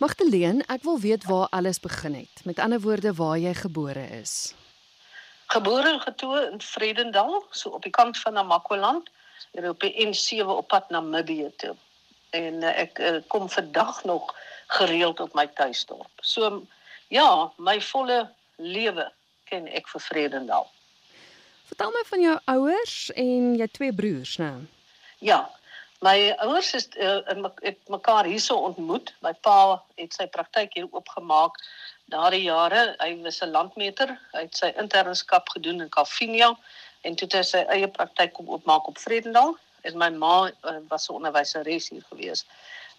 Magdalene, ek wil weet waar alles begin het. Met ander woorde, waar jy gebore is. Gebore en getoe in Vredendal, so op die kant van Namakwaland, hier op die N7 op pad na Namibië toe. En uh, ek uh, kom vandag nog gereeld op my tuisdorp. So ja, my volle lewe ken ek vir Vredendal. Vertel my van jou ouers en jou twee broers, né? Ja. My ouers is uh, in het mekaar hierso ontmoet. My pa het sy praktyk hier oopgemaak daardie jare. Hy was 'n landmeter. Hy het sy internskap gedoen in Kalvinia en toe het hy sy eie praktyk kom oopmaak op Vredendal. En my ma uh, was 'n onderwyseres hier gewees.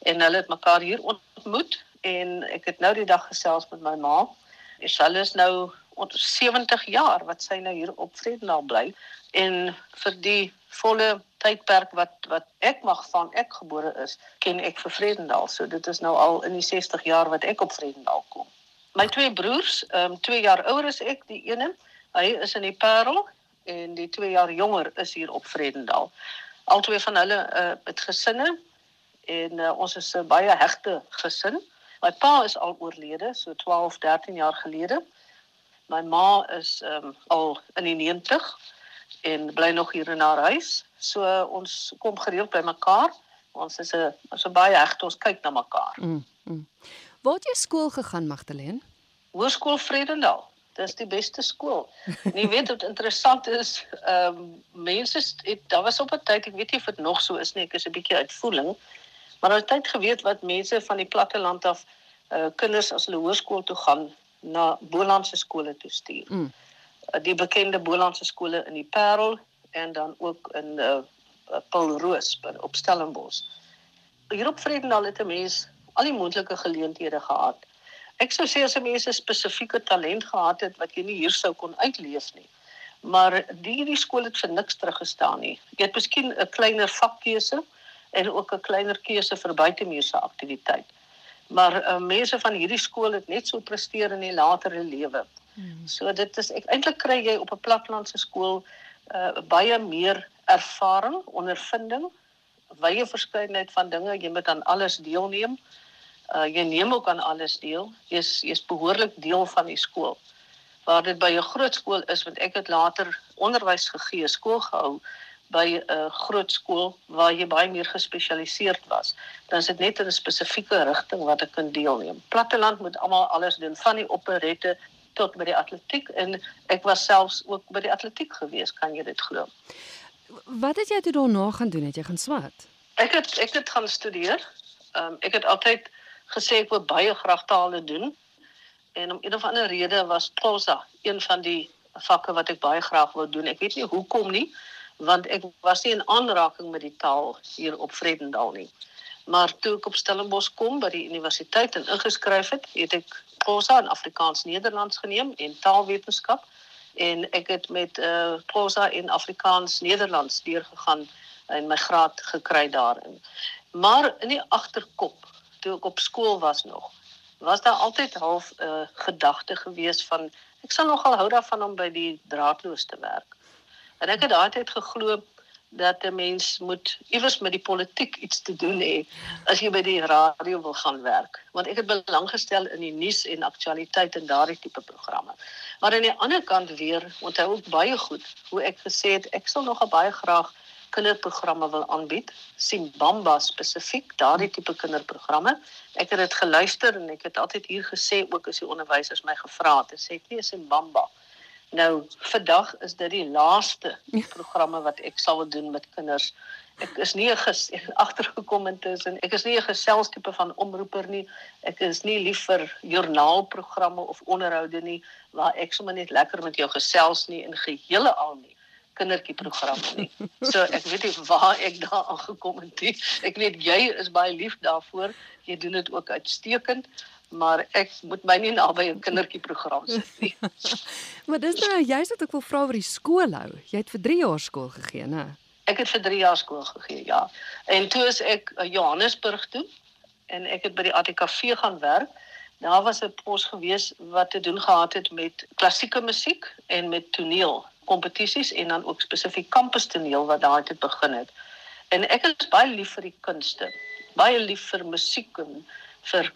En hulle het mekaar hier ontmoet en ek het nou die dag gesels met my ma. Sy is nou oor 70 jaar wat sy nou hier op Vredendal bly en vir die volle tydperk wat wat ek mag van ek gebore is, ken ek vir Vredendal. So dit is nou al in die 60 jaar wat ek op Vredendal kom. My twee broers, ehm um, 2 jaar ouer as ek, die ene, hy is in die Parel en die 2 jaar jonger is hier op Vredendal. Albei van hulle uh, het gesinne en uh, ons is 'n baie hegte gesin. My pa is al oorlede so 12, 13 jaar gelede. My ma is ehm um, al in die 90 en bly nog hier in haar huis. So ons kom gereeld by mekaar. Ons is 'n so baie heg, ons kyk na mekaar. Mm, mm. Waar het jy skool gegaan, Magdalene? Hoërskool Vredendal. Dis die beste skool. En jy weet wat interessant is, ehm um, mense het daar was op 'n tyd, ek weet nie of dit nog so is nie, ek is 'n bietjie uitvoering, maar daar het tyd geweet wat mense van die platte land af uh kinders as hulle hoërskool toe gaan na Bolandse skole toe stuur. Mm. Uh, die bekende Bolandse skole in die Parel en dan ook in uh, Paul Roos op Stellenbosch. Hier op Vredendal het 'n mens al die moontlike geleenthede gehad. Ek sou sê as 'n mens 'n spesifieke talent gehad het wat jy nie hier sou kon uitleef nie. Maar die hierdie skool het vir niks teruggestaan nie. Jy het miskien 'n kleiner vakkeuse en ook 'n kleiner keuse vir buitemuurse aktiwiteite maar uh, mense van hierdie skool het net so presteer in die latere lewe. Hmm. So dit is eintlik kry jy op 'n platlandse skool uh, baie meer ervaring, ondervinding, wye verskeidenheid van dinge, jy moet aan alles deelneem. Uh, jy neem ook aan alles deel. Jy's jy's behoorlik deel van die skool. Waar dit by 'n groot skool is, want ek het later onderwys gegee, skool gehou by 'n groot skool waar jy baie meer gespesialiseerd was. Dan is dit net in 'n spesifieke rigting wat ek kan deelneem. Platteland moet almal alles doen van die operette tot by die atletiek en ek was selfs ook by die atletiek gewees, kan jy dit glo? Wat het jy toe daarna gaan doen? Het jy gaan swat? Ek het ek het gaan studeer. Ehm um, ek het altyd gesê ek wil baie graag tale doen. En om een of ander rede was Xhosa een van die vakke wat ek baie graag wou doen. Ek weet nie hoekom nie want ek was nie in aanraking met die taal hier op Vredendal nie. Maar toe ek op Stellenbosch kom by die universiteit en ingeskryf het, het ek prosa in Afrikaans-Nederlands geneem en taalwetenskap en ek het met eh uh, prosa in Afrikaans-Nederlands deurgegaan en my graad gekry daarin. Maar in die agterkop toe ek op skool was nog, was daar altyd half 'n uh, gedagte gewees van ek sal nogal hou daarvan om by die draadloos te werk. En ek het altyd geglo dat 'n mens moet iewers met die politiek iets te doen hê as jy by die radio wil gaan werk. Want ek het belang gestel in die nuus en aktualiteit en daardie tipe programme. Maar aan die ander kant weer, onthou ook baie goed hoe ek gesê het ek sal nog baie graag kinderprogramme wil aanbied, Simbamba spesifiek, daardie tipe kinderprogramme. Ek het dit geluister en ek het altyd hier gesê ook as die onderwysers my gevra het, sê ek nie Simbamba Nou vandag is dit die laaste programme wat ek sal doen met kinders. Ek is nie agtergekom intussen. Ek is nie 'n geselstipe van omroeper nie. Ek is nie lief vir joernaalprogramme of onderhoude nie waar ek sommer net lekker met jou gesels nie in gehele al nie kindertjie programme nie. So ek weet nie waar ek daar aangekom het nie. Ek weet jy is baie lief daarvoor. Jy doen dit ook uitstekend maar ek moet my nie naby 'n kindertjie program sit nie. maar dis nou jy's wat ek wil vra oor die skool hou. Jy het vir 3 jaar skool gegee, né? Ek het vir 3 jaar skool gegee, ja. En toe is ek in Johannesburg toe en ek het by die ATKV gaan werk. Daar was 'n pos gewees wat te doen gehad het met klassieke musiek en met toneel kompetisies en dan ook spesifiek kampus toneel wat daar het begin het. En ek is baie lief vir die kunste. Baie lief vir musiek en vir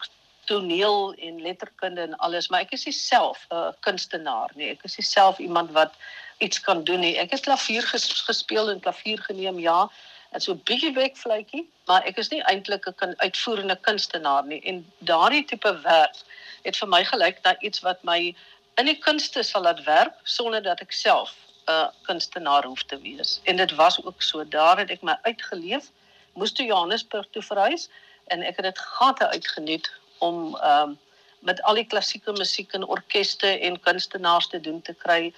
toneel en letterkunde en alles, maar ek is nie self 'n uh, kunstenaar nie. Ek is nie self iemand wat iets kan doen nie. Ek het klavier ges gespeel en klavier geneem, ja, en so 'n bietjie bekfluitjie, maar ek is nie eintlik 'n uitvoerende kunstenaar nie. En daardie tipe werk het vir my gelyk na iets wat my in die kunste sal laat werk sonder dat ek self 'n uh, kunstenaar hoef te wees. En dit was ook so. Daar het ek my uitgeleef. Moes toe Johannesburg toe verhuis en ek het dit gate uitgeniet om ehm um, met al die klassieke musiek en orkeste en kunstenaars te doen te kry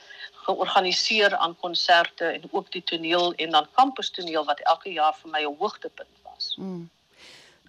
georganiseer aan konserte en ook die toneel en dan kampus toneel wat elke jaar vir my 'n hoogtepunt was. Mm.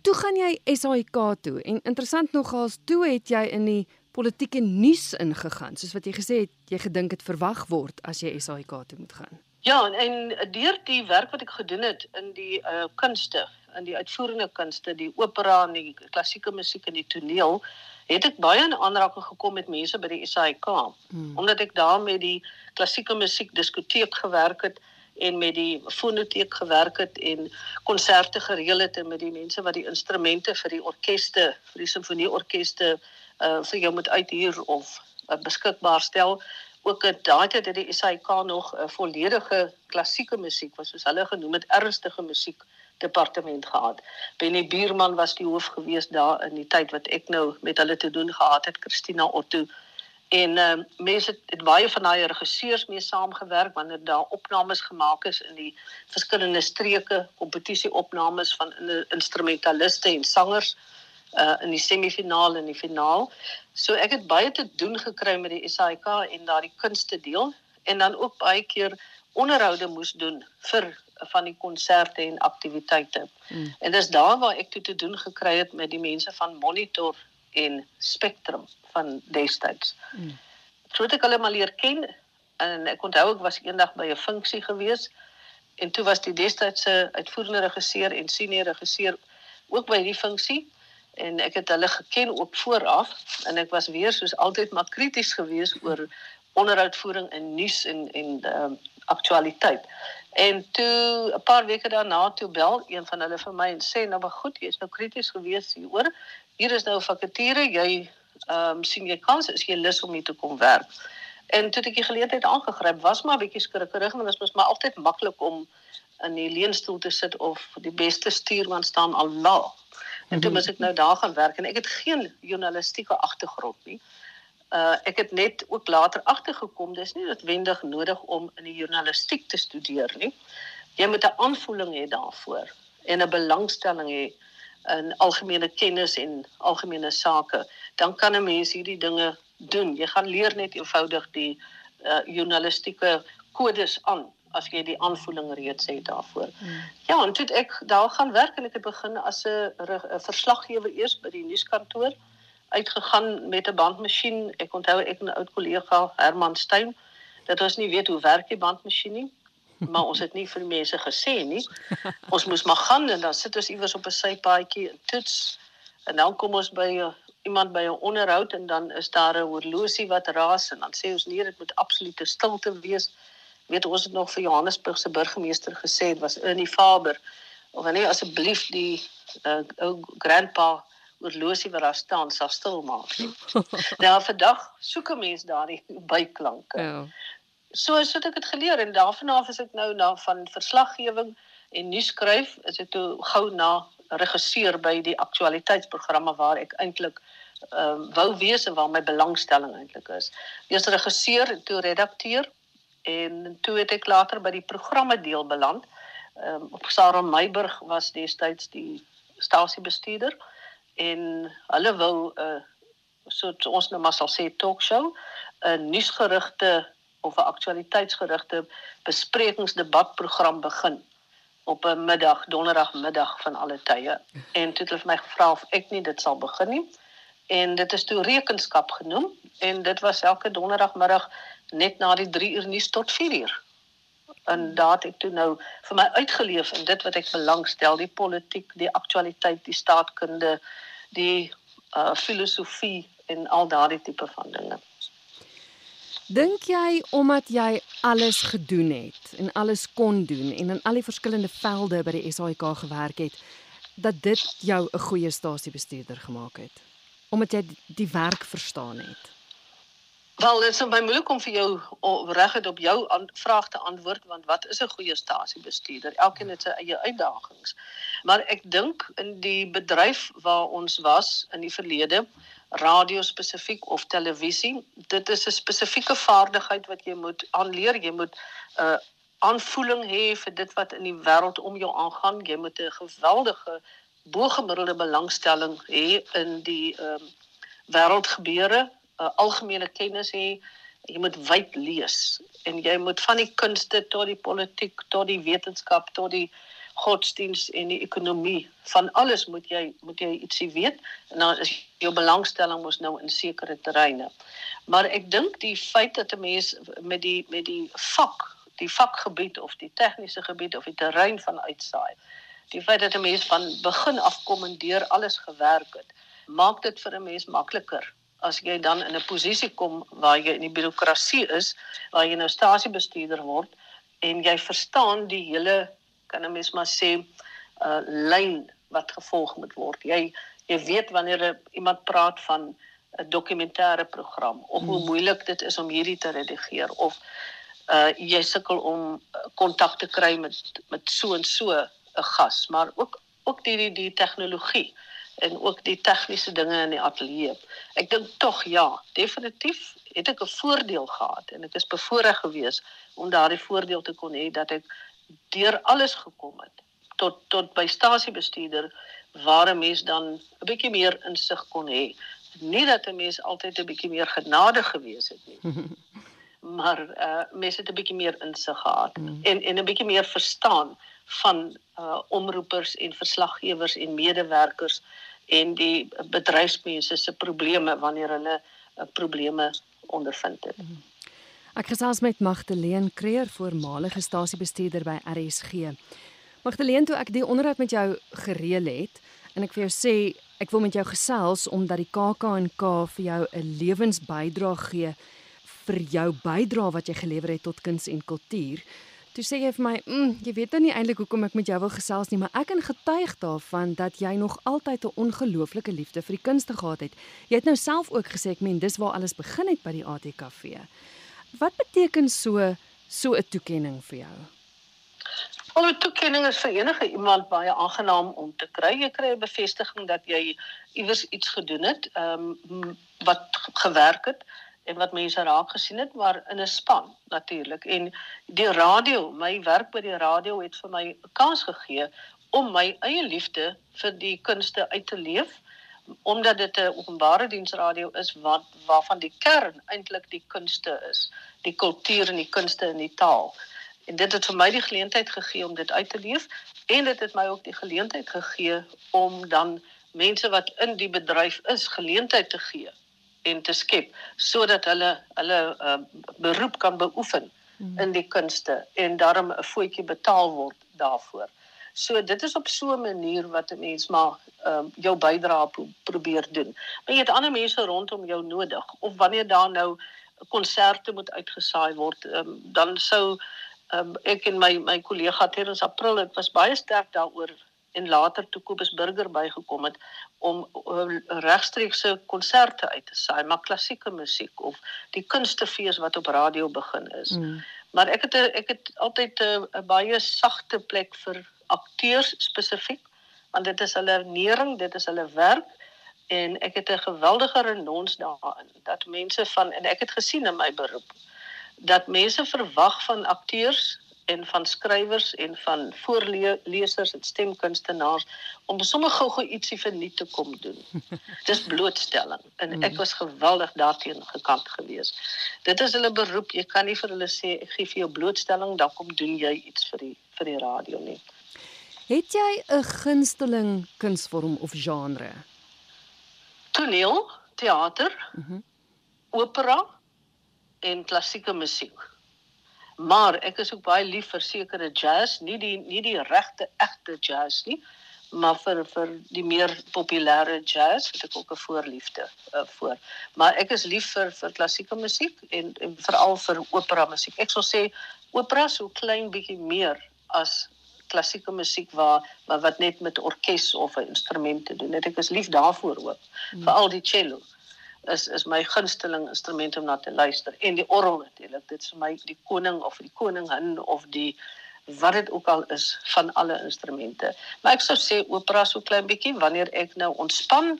Toe gaan jy SAIK toe en interessant nogals toe het jy in die politieke nuus ingegaan soos wat jy gesê het jy gedink dit verwag word as jy SAIK toe moet gaan. Ja en, en deur die werk wat ek gedoen het in die uh, kunste in die uitvoerende kunste, die opera en die klassieke musiek en die toneel, het ek baie in aanraking gekom met mense by die SAIK. Hmm. Omdat ek daar met die klassieke musiek diskoteek gewerk het en met die fonoteek gewerk het en konserte gereël het met die mense wat die instrumente vir die orkeste, vir die simfonieorkeste uh vir jou moet uithuur of uh, beskikbaar stel ook in daai tyd het die SAIK nog 'n uh, volledige klassieke musiek wat soos hulle genoem het ernstige musiek departement gehad. Benny Buurman was die hoof gewees daar in die tyd wat ek nou met hulle te doen gehad het, Christina Otto. En ehm uh, mense het, het baie van daai regisseurs mee saamgewerk wanneer daar opnames gemaak is in die verskillende streke, kompetisieopnames van in, instrumentaliste en sangers uh in die semifinaal en die finaal. So ek het baie te doen gekry met die SAIK en daardie kunste deel en dan ook baie keer onderhoude moes doen vir van die konserte en aktiwiteite. Mm. En dis daar waar ek toe te doen gekry het met die mense van Monitor en Spectrum van destyds. Mm. So het ek hulle maar leer ken en ek onthou ek was eendag by 'n funksie gewees en toe was die destydse uitvoerende regisseur en senior regisseur ook by die funksie en ek het hulle geken ook vooraf en ek was weer soos altyd maar krities geweest oor onderhoudvoering in nuus en en uh, aktualiteit. En toe 'n paar weke daarna toe bel een van hulle vir my en sê nou maar goed, jy is nou krities gewees hieroor. Hier is nou 'n vakature, jy ehm um, sien jy kans is jy lus om hier te kom werk. En toe ek die geleentheid aangegryp, was maar 'n bietjie skrikkerig want dit was maar altyd maklik om in die leunstoel te sit of die beste stuurman staan al laag. En toe mhm. moet ek nou daar gaan werk en ek het geen journalistieke agtergrond nie uh ek het net ook later agtergekom dis nie noodwendig nodig om in die journalistiek te studeer nie. Jy moet 'n aanvoeling hê daarvoor en 'n belangstelling hê in algemene kennis en algemene sake. Dan kan 'n mens hierdie dinge doen. Jy gaan leer net eenvoudig die uh journalistieke kodes aan as jy die aanvoeling reeds het daarvoor. Hmm. Ja, en toe ek daar gaan werk en ek het begin as 'n verslaggewer eers by die nuuskantoor uitgegaan met 'n bandmasjien. Ek onthou ek 'n oud kollega Herman Steyn dat ons nie weet hoe werk die bandmasjien nie. Maar ons het nie vir mense gesê nie. Ons moes maar gaan en dan sit ons iewers op 'n sypaadjie en toets. En dan kom ons by uh, iemand by 'n onderhoud en dan is daar 'n horlosie wat raas en dan sê ons nee, dit moet absolute stilte wees. Weet ons het nog vir Johannesburg se burgemeester gesê dit was Ernie Faber of nee asseblief die uh, ou grandpa oorlosie wat daar staan sal stil maak nie. nou vandag soek 'n mens daardie byklanke. Ja. So so het ek dit geleer en daarvan af is ek nou na van verslaggewing en nuus skryf is ek toe gou na regisseur by die aktualiteitsprogramme waar ek eintlik ehm uh, wou wees en waar my belangstelling eintlik is. Eers regisseur en toe redakteur en toe het ek later by die programme deel beland. Ehm um, Sarah Meiburg was destyds die stasiebestuurder en hulle wou 'n uh, eh, so ons nou maar sal sê talk show 'n nuusgerigte of 'n aktualiteitsgerigte besprekingsdebatprogram begin op 'n middag donderdagmiddag van alle tye. En toe het hulle vir my gevra of ek nie dit sal begin nie. En dit is toe rekenskap genoem en dit was elke donderdagmiddag net na die 3 uur nuus tot 4 uur. En daar het ek toe nou vir my uitgeleef in dit wat ek belangstel die politiek die aktualiteit die staatkunde die uh filosofie en al daardie tipe van dinge. Dink jy omdat jy alles gedoen het en alles kon doen en in al die verskillende velde by die SAIK gewerk het dat dit jou 'n goeie stasiebestuurder gemaak het? omdat jy die werk verstaan het? Wel, dit is baie moeilik om vir jou reguit op jou vraag te antwoord want wat is 'n goeie stasiebestuurder? Elkeen het sy eie uitdagings. Maar ek dink in die bedryf waar ons was in die verlede, radio spesifiek of televisie, dit is 'n spesifieke vaardigheid wat jy moet aanleer. Jy moet 'n uh, aanvoeling hê vir dit wat in die wêreld om jou aangaan. Jy moet 'n geweldige bo-gemiddelde belangstelling hê in die ehm um, wêreldgebeure uh, algemene kennis hê. Jy moet wyd lees en jy moet van die kunste tot die politiek tot die wetenskap tot die godsdiens en die ekonomie. Van alles moet jy moet jy ietsie weet. En dan is jou belangstelling mos nou in sekere terreine. Maar ek dink die feit dat 'n mens met die met die vak, die vakgebied of die tegniese gebied of die terrein van uitsaai, die feit dat 'n mens van begin af kommandeer alles gewerk het, maak dit vir 'n mens makliker. As jy dan in 'n posisie kom waar jy in die birokrasie is, waar jy nou stasiebestuurder word en jy verstaan die hele kan 'n mens maar sê 'n uh, lyn wat gevolg moet word. Jy jy weet wanneer iemand praat van 'n dokumentêre program of hoe hmm. moeilik dit is om hierdie te redigeer of uh jy sukkel om kontak te kry met met so en so 'n gas, maar ook ook die die, die tegnologie en ook die tegniese dinge in die ateljee. Ek dink tog ja, definitief het ek 'n voordeel gehad en ek is bevoorreg geweest om daardie voordeel te kon hê dat ek deur alles gekom het tot tot by stasiebestuurder waar 'n mens dan 'n bietjie meer insig kon hê. Nie dat 'n mens altyd 'n bietjie meer genade gewees het nie. maar uh mense het 'n bietjie meer insig gehad mm. en en 'n bietjie meer verstaan van uh omroepers en verslaggewers en medewerkers en die bedryfsmense se probleme wanneer hulle uh, probleme ondervind het. Mhm. Ek gesels met Magdalene Creer, voormalige stasiebestuurder by RSG. Magdalene, toe ek die onderhoud met jou gereël het en ek vir jou sê ek wil met jou gesels omdat die KAK&K vir jou 'n lewensbydrae gee vir jou bydrae wat jy gelewer het tot kuns en kultuur. Toe sê jy vir my, mm, jy weet nou nie eintlik hoekom ek met jou wil gesels nie, maar ek kan getuig daarvan dat jy nog altyd 'n ongelooflike liefde vir die kunste gehad het. Jy het nou self ook gesê ek meen dis waar alles begin het by die ATKV. Wat beteken so so 'n toekenning vir jou? Al 'n toekenning is vir enige iemand baie aangenaam om te kry. Jy kry 'n bevestiging dat jy iewers iets gedoen het, ehm um, wat gewerk het en wat mense raak gesien het maar in 'n span natuurlik en die radio my werk by die radio het vir my 'n kans gegee om my eie liefde vir die kunste uit te leef omdat dit 'n openbare diensradio is wat waarvan die kern eintlik die kunste is die kultuur en die kunste en die taal en dit het vir my die geleentheid gegee om dit uit te leef en dit het my ook die geleentheid gegee om dan mense wat in die bedryf is geleentheid te gee en te skep sodat hulle hulle uh, beroep kan beoefen mm. in die kunste en daarom 'n voetjie betaal word daarvoor. So dit is op so 'n manier wat 'n mens maar uh, jou bydrae pro probeer doen. Maar jy het ander mense rondom jou nodig of wanneer daar nou konserte moet uitgesaai word, um, dan sou um, ek en my my kollega Terrens April, dit was baie sterk daaroor en later toe Kobus Burger bygekom het om uh, regstreekse konserte uit te saai, maar klassieke musiek of die kunstefees wat op radio begin is. Mm. Maar ek het ek het altyd 'n baie sagte plek vir akteurs spesifiek want dit is hulle nering, dit is hulle werk en ek het 'n geweldige renons daarin dat mense van en ek het gesien in my beroep dat mense verwag van akteurs en van skrywers en van voorlesers en stemkunstenaars om sommer gou-gou ietsie vir nuut te kom doen. Dis blootstelling en ek mm. was geweldig daarteen gekant geweest. Dit is hulle beroep. Jy kan nie vir hulle sê ek gee vir jou blootstelling dan kom doen jy iets vir die vir die radio nie. Het jy 'n gunsteling kunsvorm of genre? Toneel, teater, mm -hmm. opera en klassieke musiek. Maar ek is ook baie lief vir sekere jazz, nie die nie die regte egte jazz nie, maar vir vir die meer populêre jazz het ek ook 'n voorliefde uh, voor. Maar ek is lief vir vir klassieke musiek en, en veral vir opera musiek. Ek sou sê opera so klein bietjie meer as klassieke musiek waar, waar wat net met orkes of 'n instrument te doen het. Ek is lief daarvoor ook. Mm. Veral die cello is is my gunsteling instrument om na te luister en die orgel natuurlik. Dit is vir my die koning of die koningin of die wat dit ook al is van alle instrumente. Maar ek sou sê opera so klein bietjie wanneer ek nou ontspan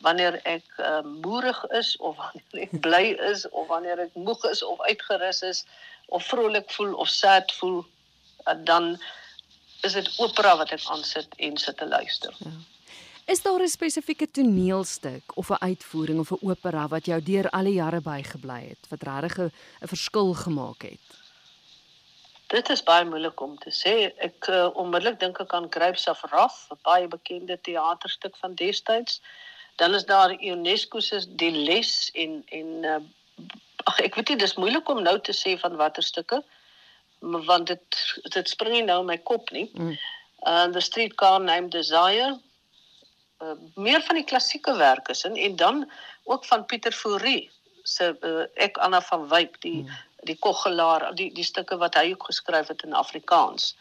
wanneer ek uh, moerig is of wanneer ek bly is of wanneer ek moeg is of uitgerus is of vrolik voel of sad voel uh, dan is dit opera wat ek aansit en sit te luister. Ja. Is daar 'n spesifieke toneelstuk of 'n uitvoering of 'n opera wat jou deur al die jare bygebly het wat regtig 'n verskil gemaak het? Dit is baie moeilik om te sê. Ek uh, onmiddellik dink ek aan Grapes of Wrath, 'n baie bekende teaterstuk van destyds. Dan is daar UNESCO se Die Les en en uh, ag ek weet nie dis moeilik om nou te sê van watter stukke want dit dit spring nie nou in my kop nie. Mm. Uh the Streetcar Named Desire. Uh, meer van die klassieke werke sin en dan ook van Pieter Fourie se uh, ek Anna van Wyk die mm. die koggelaar die die stukke wat hy ook geskryf het in Afrikaans.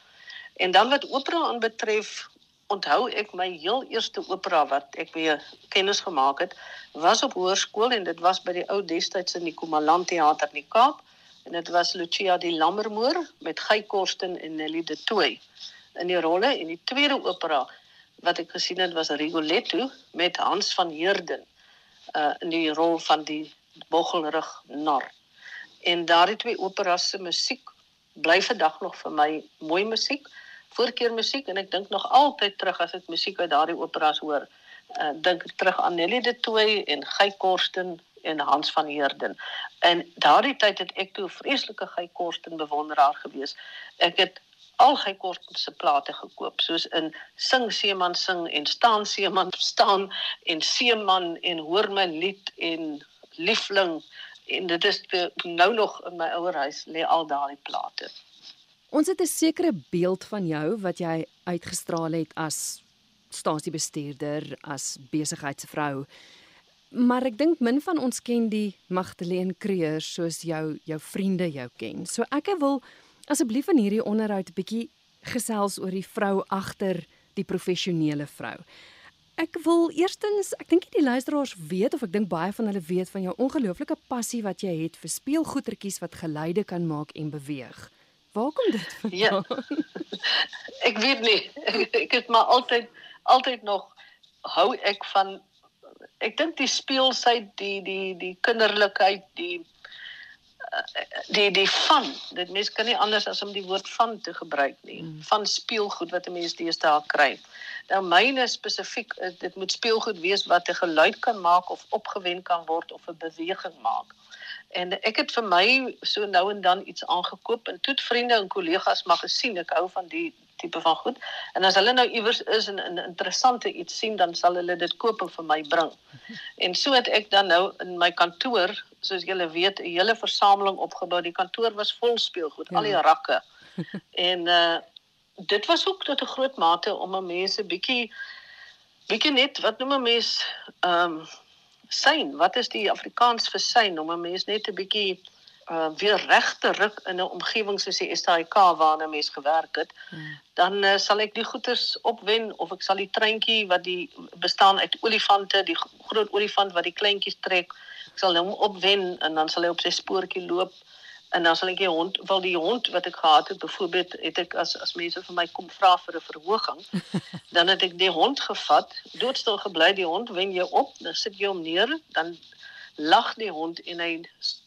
En dan wat opera aanbetref onthou ek my heel eerste opera wat ek weer kennis gemaak het was op hoërskool en dit was by die ou destyds in die Komaland teater in die Kaap en dit was Lucia die Lammermoor met Guy Korsten en Nelly de Tooy in die rolle. En die tweede opera wat ek gesien het was Rigoletto met Hans van Heerden uh, in die rol van die boggelrug nar. En daardie twee operas se musiek bly vandag nog vir my mooi musiek voorkeur musiek en ek dink nog altyd terug as ek musiek uit daardie operas hoor uh, dink ek terug aan Nelly de Tooy en Guy Korsten en Hans van Heerden. En daardie tyd het ek toe 'n vreeslike Guy Korsten bewonderaar gewees. Ek het al Guy Korsten se plate gekoop, soos in Sing Seeman sing en Staan Seeman staan en Seeman en Hoor my lied en Liefling en dit is te, nou nog in my ouer huis lê al daardie plate. Ons het 'n sekere beeld van jou wat jy uitgestraal het as stasiebestuurder, as besigheidsvrou. Maar ek dink min van ons ken die Magdalene Creer soos jou jou vriende jou ken. So ek wil asseblief in hierdie onderhoud 'n bietjie gesels oor die vrou agter die professionele vrou. Ek wil eerstens, ek dink die luisteraars weet of ek dink baie van hulle weet van jou ongelooflike passie wat jy het vir speelgoedertjies wat geluide kan maak en beweeg. Waar kom dit vandaan? Ja. ek weet nie. Ek het maar altyd altyd nog hou ek van ek dink die speelsheid, die die die kinderlikheid, die eh, die die van. Dit mens kan nie anders as om die woord van te gebruik nie. Mm. Van speelgoed wat 'n mens deesdae kry. Nou myne spesifiek, eh, dit moet speelgoed wees wat 'n geluid kan maak of opgewen kan word of 'n beweging maak. En ek het vir my so nou en dan iets aangekoop en toe vriende en kollegas mag gesien ek hou van die tipe van goed. En as hulle nou iewers is en 'n interessante iets sien, dan sal hulle dit koop en vir my bring. En so het ek dan nou in my kantoor, soos julle weet, 'n hele versameling opgebou. Die kantoor was vol speelgoed, ja. al die rakke. en uh dit was ook tot 'n groot mate om 'n mens 'n bietjie bietjie net wat noem 'n mens ehm um, syn. Wat is die Afrikaans vir syn om 'n mens net 'n bietjie uh, weer reg te ruk in 'n omgewing soos die SAIK waarna mens gewerk het, hmm. dan uh, sal ek die goeders opwen of ek sal die treintjie wat die bestaan uit olifante, die groot olifant wat die kleintjies trek, ek sal hom opwen en dan sal hy op sy spoortjie loop en dan sal ek die hond, wel die hond wat ek gehad het, byvoorbeeld het ek as as mense vir my kom vra vir 'n verhoging, dan het ek die hond gevat, doodstil gebly, die hond wen jy op, dan sit jy hom neer, dan lag die hond en hy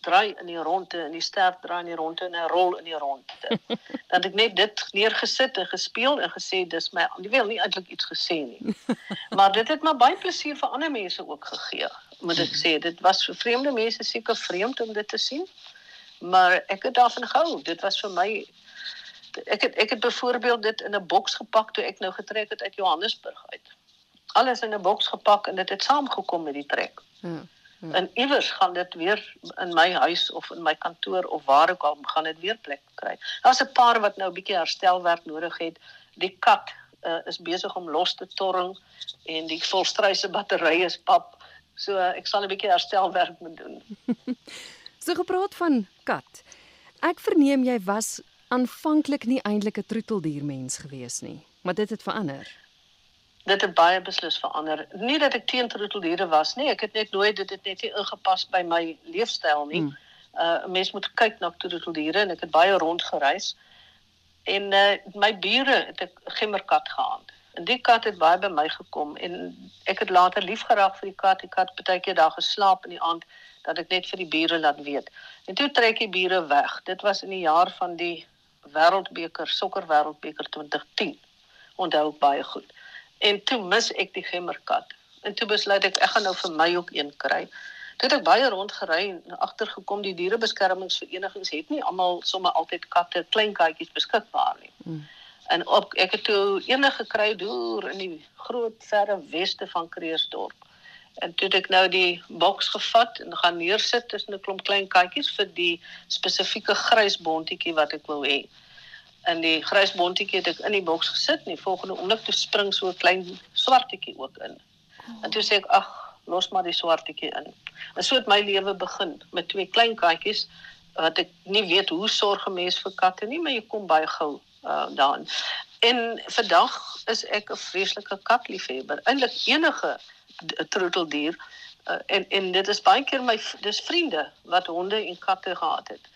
draai in die ronde en die sterf draai in die ronde en hy rol in die ronde. Dan het ek net dit neergesit en gespeel en gesê dis my nie wil nie eintlik iets gesê nie. Maar dit het my baie plesier vir ander mense ook gegee. Moet ek sê dit was vir vreemde mense seker vreemd om dit te sien. Maar ek het daarvan gehou. Dit was vir my ek het ek het byvoorbeeld dit in 'n boks gepak toe ek nou getrek het uit Johannesburg uit. Alles in 'n boks gepak en dit het saamgekom met die trek. Hmm. Hmm. En iewers gaan dit weer in my huis of in my kantoor of waar ook al gaan dit weer plek kry. Daar's 'n paar wat nou 'n bietjie herstelwerk nodig het. Die kat uh, is besig om los te torring en die volstryse batterye is pap. So uh, ek sal 'n bietjie herstelwerk moet doen. so gepraat van kat. Ek verneem jy was aanvanklik nie eintlik 'n troeteldiermens gewees nie, maar dit het verander. Dit het baie beslis verander. Nie dat ek teen troeteldiere was nie, ek het net nooit dit het net nie ingepas by my leefstyl nie. Hmm. Uh mens moet kyk na troeteldiere en ek het baie rondgereis. En uh my bure het 'n gemmerkat gehad. En die kat het baie by my gekom en ek het later lief geraak vir die kat. Die kat het baie keer daar geslaap in die aand dat ek net vir die bure laat weet. En toe trek die bure weg. Dit was in die jaar van die Wêreldbeker, Sokker Wêreldbeker 2010. Onthou ek baie goed. En toe mis ek die gemmerkat. En toe besluit ek ek gaan nou vir my ook een kry. Toe het ek baie rondgery en agtergekom die dierebeskermingsverenigings het nie almal sommer altyd katte, klein katjies beskikbaar nie. Hmm. En op ek het toe enige gekry deur in die groot verre weste van Kreersdorp. En toe het ek nou die boks gevat en gaan neersit tussen 'n klomp klein katjies vir die spesifieke grys bontetjie wat ek wou hê. En die grys bontetjie het ek in die boks gesit en die volgende oomblik toe spring so 'n klein swartetjie ook in. En toe sê ek ag, los maar die swartetjie in. En so het my lewe begin met twee klein katjies wat ek nie weet hoe sorg 'n mens vir katte nie, maar jy kom baie gou uh, daarin. En vandag is ek 'n vreeslike katliefhebber. Eintlik enige troeteldier uh, en en dit is baie keer my dis vriende wat honde en katte gehad het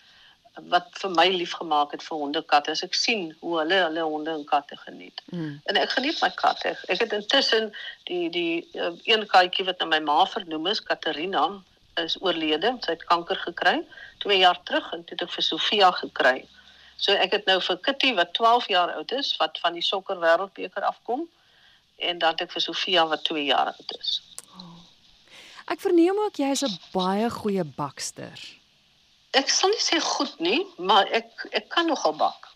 wat vir my lief gemaak het vir honde katte as ek sien hoe hulle hulle honde en katte geniet. Mm. En ek geniet my katte. Ek het intussen die die uh, een katjie wat na my ma vernoem is, Katarina, is oorlede. Sy het kanker gekry 2 jaar terug en dit het ek vir Sofia gekry. So ek het nou vir Kitty wat 12 jaar oud is, wat van die sokker wêreldbeker afkom en dan het ek vir Sofia wat 2 jaar oud is. Oh. Ek verneem ook jy is 'n baie goeie bakster. Ek sal nie sê goed nie, maar ek ek kan nogal bak.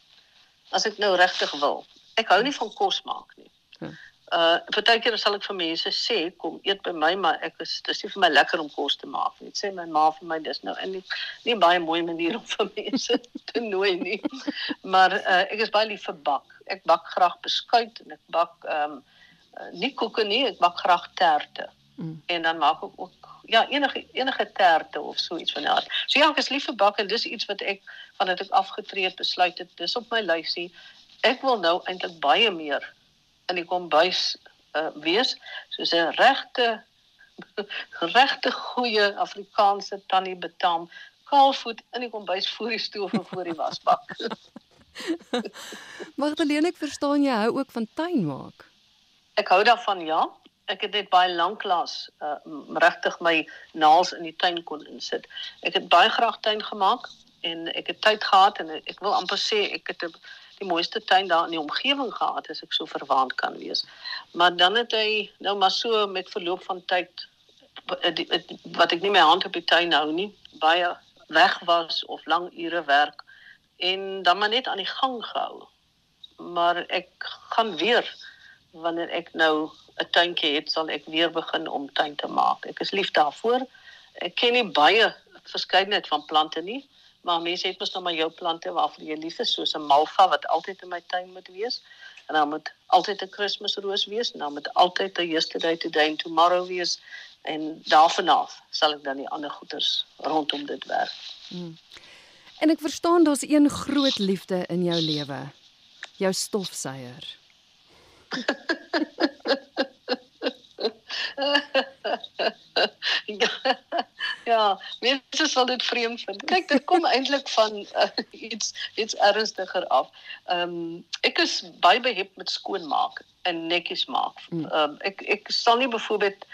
As ek nou regtig wil. Ek hou nie van kos maak nie. Hm. Uh partykeer sal ek vir mense sê kom eet by my, maar ek is dis nie vir my lekker om kos te maak nie. Dit sê my ma vir my dis nou in nie, nie baie mooi manier om vir mense te nooi nie. Maar uh ek is baie lief vir bak. Ek bak graag beskuit en ek bak ehm um, nie koeke nie, ek maak graag terte. Mm. En dan maak ek ook ja, enige enige terte of so iets van daardie. So ja, ek is lief vir bak en dis iets wat ek vandat ek afgetree het besluit het, dis op my lysie. Ek wil nou eintlik baie meer in die kombuis uh, wees, soos 'n regte regte goeie Afrikaanse tannie betam kaalvoet in die kombuis voor die stoof en voor die wasbak. Magdalene, ek verstaan jy hou ook van tuin maak. Ek hou daarvan ja. Ek het net baie lank lank uh, regtig my naels in die tuin kon insit. Ek het baie graag tuin gemaak en ek het tyd gehad en ek wil amper sê ek het die mooiste tuin daar in die omgewing gehad as ek so verwaand kan wees. Maar dan het hy nou maar so met verloop van tyd wat ek nie my hand op die tuin hou nie, baie weg was of lang ure werk en dan maar net aan die gang gehou. Maar ek gaan weer wanneer ek nou 'n tuintjie het, sal ek weer begin om tuin te maak. Ek is lief daarvoor. Ek ken nie baie verskeidenheid van plante nie, maar mense het mos nou maar jou plante waarvoor jy lief is, soos 'n malva wat altyd in my tuin moet wees. En dan moet altyd 'n Kersroos wees, en dan moet altyd 'n yesterday today and tomorrow wees en daarvan af sal ek dan die ander goeders rondom dit werk. Hmm. En ek verstaan daar's een groot liefde in jou lewe. Jou stofsuier ja, ja, mense sal dit vreemd vind. Kyk, dit kom eintlik van uh, iets iets ernstiger af. Ehm um, ek is baie behep met skoonmaak en netjies maak. Hmm. Ehm um, ek ek sal nie byvoorbeeld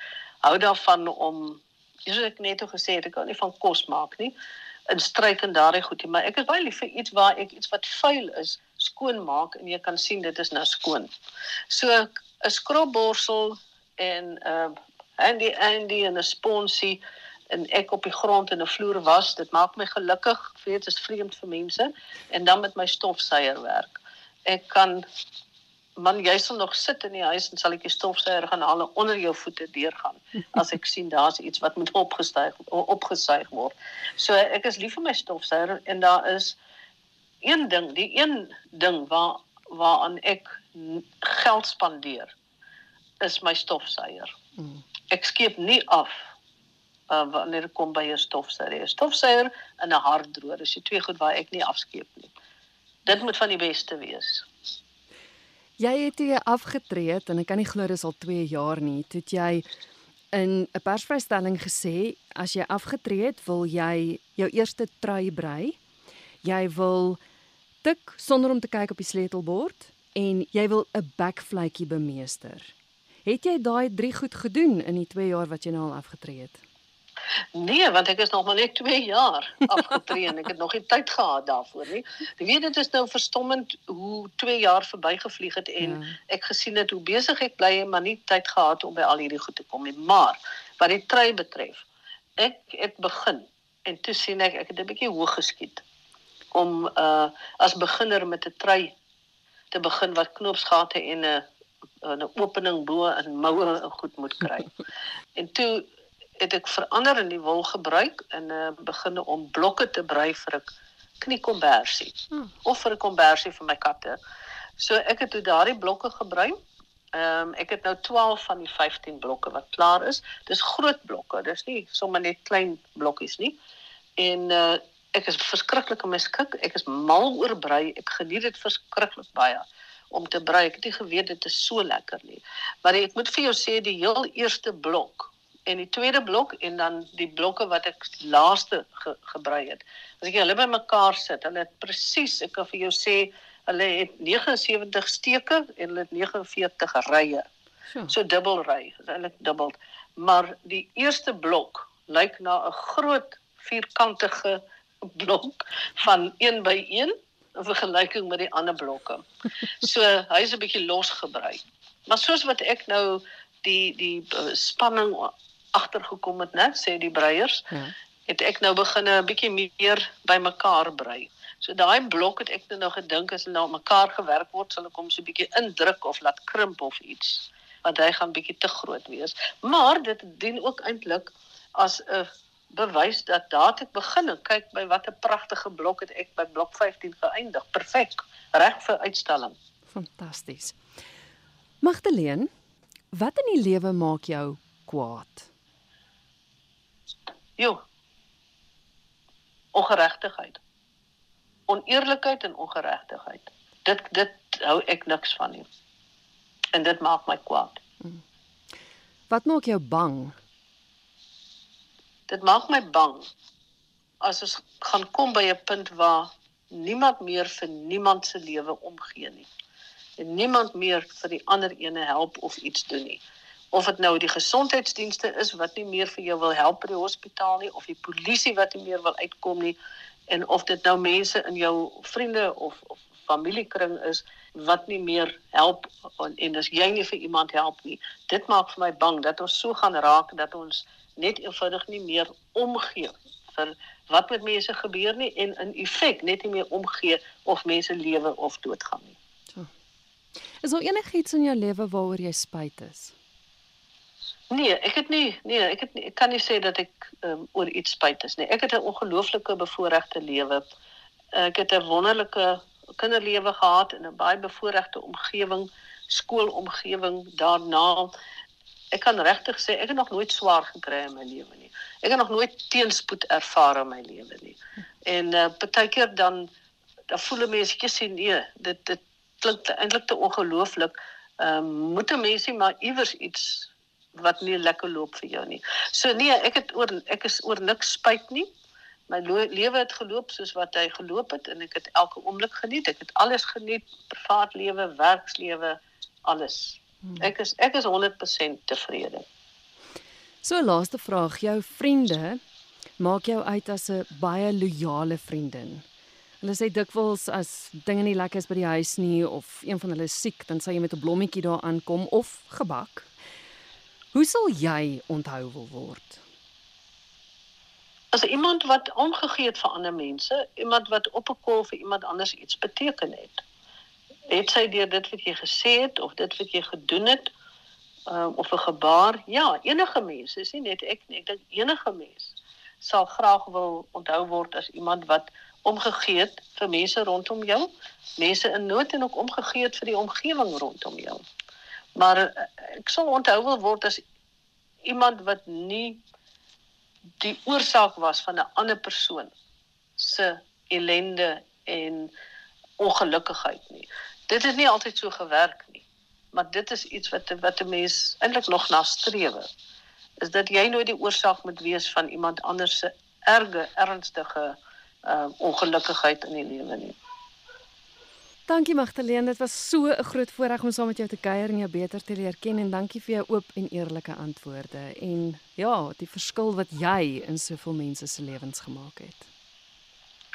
hou daarvan om soos ek net o gesê het, ek hou nie van kos maak nie. In stryk en daardie goedie, maar ek is baie lief vir iets waar ek iets wat vuil is skoon maak en jy kan sien dit is nou skoon. So 'n skrobborsel en 'n uh, handy handy en 'n sponsie en ek op die grond in 'n vloer was, dit maak my gelukkig. Ek weet dit is vreemd vir mense en dan met my stofsuier werk. Ek kan man jy sal nog sit in die huis en sal ek die stofsuier gaan haal onder jou voete deurgaan as ek sien daar's iets wat moet opgestyg opgesuig word. So ek is lief vir my stofsuier en daar is een ding, die een ding waar waaraan ek geld spandeer is my stofsuier. Mm. Ek skiep nie af uh, wanneer dit kom by 'n stofsuier. 'n Stofsuier en 'n harddroër is die twee goed waar ek nie afskeep nie. Dit moet van die beste wees. Jy het hier afgetree en ek kan nie glo dis al 2 jaar nie. Toe jy in 'n persvrystelling gesê as jy afgetree het, wil jy jou eerste trui brei. Jy wil tik sonder om te kyk op die sleutelbord en jy wil 'n backflytjie bemeester. Het jy daai drie goed gedoen in die 2 jaar wat jy nou al afgetree het? Nee, want ek is nog maar net 2 jaar afgetree en ek het nog nie tyd gehad daarvoor nie. Jy weet dit is nou verstommend hoe 2 jaar verbygevlieg het en ja. ek gesien het hoe besig ek bly en maar nie tyd gehad om by al hierdie goed te kom nie. Maar wat die trui betref, ek het begin en toe sien ek ek het 'n bietjie hoog geskiet om uh as beginner met 'n trui te begin wat knoopsgate en 'n 'n opening bo en moue goed moet kry. en toe het ek verander in die wol gebruik en uh, begin om blokke te brei vir 'n kniekombersie hmm. of vir 'n kombersie vir my katte. So ek het toe daardie blokke gebrei. Ehm um, ek het nou 12 van die 15 blokke wat klaar is. Dis groot blokke. Dis nie sommer net klein blokkies nie. En uh ek is verskriklik om my skik. Ek is mal oor brei. Ek geniet dit verskriklik baie om te brei. Ek het nie geweet dit is so lekker nie. Maar ek moet vir jou sê die heel eerste blok en die tweede blok en dan die blokke wat ek laaste ge, gebrei het. As ek hulle bymekaar sit, hulle het presies, ek kan vir jou sê, hulle het 79 steke en hulle het 49 rye. So, so dubbel ry, eintlik dubbel. Maar die eerste blok lyk na 'n groot vierkantige blok van 1 by 1 in vergelyking met die ander blokke. So hy's 'n bietjie los gebrei. Maar soos wat ek nou die die uh, spanning agtergekom het, né, sê die breiers. Ja. Het ek nou begin 'n bietjie meer bymekaar brei. So daai blok het ek nou, nou gedink as hulle nou mekaar gewerk word, sal ek hom so 'n bietjie indruk of laat krimp of iets, want hy gaan bietjie te groot wees. Maar dit dien ook eintlik as 'n bewys dat daar het ek begin en kyk by watter pragtige blok het ek by blok 15 geëindig. Perfek. Reg vir uitstalling. Fantasties. Magdalene, wat in die lewe maak jou kwaad? Jo. Ongeregtigheid. Oneerlikheid en ongeregtigheid. Dit dit hou ek niks van nie. En dit maak my kwaad. Hmm. Wat maak jou bang? Dit maak my bang as ons gaan kom by 'n punt waar niemand meer vir niemand se lewe omgee nie. En niemand meer vir die ander ene help of iets doen nie of dit nou die gesondheidsdienste is wat nie meer vir jou wil help by die hospitaal nie of die polisie wat nie meer wil uitkom nie en of dit nou mense in jou vriende of of familiekring is wat nie meer help en, en as jy nie vir iemand help nie dit maak vir my bang dat ons so gaan raak dat ons net eenvoudig nie meer omgee vir wat met mense gebeur nie en in effek net nie meer omgee of mense lewe of doodgaan nie. So. Is daar enigiets in jou lewe waaroor jy spyt is? Nee, ek het nie nee, ek het nie, ek kan nie sê dat ek um, oor iets spyt is nie. Ek het 'n ongelooflike bevoordeelde lewe. Ek het 'n wonderlike kinderlewe gehad in 'n baie bevoordeelde omgewing, skoolomgewing daarna. Ek kan regtig sê ek het nog nooit swaar gekry in my lewe nie. Ek het nog nooit teenspoed ervaar in my lewe nie. En uh, partykeer dan dan voel mense sien nee, dit dit klink eintlik te ongelooflik. Ehm um, moet 'n mensie maar iewers iets wat nie lekker loop vir jou nie. So nee, ek het oor ek is oor niks spyt nie. My lewe het geloop soos wat hy geloop het en ek het elke oomblik geniet. Ek het alles geniet, privaat lewe, werkslewe, alles. Hmm. Ek is ek is 100% tevrede. So laaste vraag, jou vriende maak jou uit as 'n baie loyale vriendin. Hulle sê dikwels as dinge nie lekker is by die huis nie of een van hulle siek, dan sal jy met 'n blommetjie daar aankom of gebak. Hoe sal jy onthou wil word? As iemand wat omgegee het vir ander mense, iemand wat op 'n kol vir iemand anders iets beteken het. Het sy deur dit wat jy gesê het of dit wat jy gedoen het, um, of 'n gebaar? Ja, enige mens, is nie net ek nie. Ek dink enige mens sal graag wil onthou word as iemand wat omgegee het vir mense rondom jou, mense in nood en ook omgegee het vir die omgewing rondom jou. Maar eh, ek sal onthou wil word as iemand wat nie die oorsaak was van 'n ander persoon se ellende en ongelukkigheid nie. Dit het nie altyd so gewerk nie. Maar dit is iets wat wat 'n mens eintlik nog nastreef. Is dat jy nooit die oorsaak moet wees van iemand anders se erge ernstige uh ongelukkigheid in die lewe nie. Dankie Magdalene, dit was so 'n groot voorreg om saam met jou te kuier en jou beter te leer ken en dankie vir jou oop en eerlike antwoorde en ja, die verskil wat jy in soveel mense se lewens gemaak het.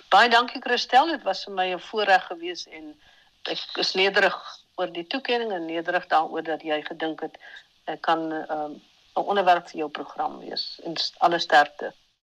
Baie dankie Christel, dit was vir my 'n voorreg geweest en ek is nederig oor die toekenning en nederig daaroor dat jy gedink het ek kan 'n um, 'n onderwerp vir jou program wees en alle sterkte.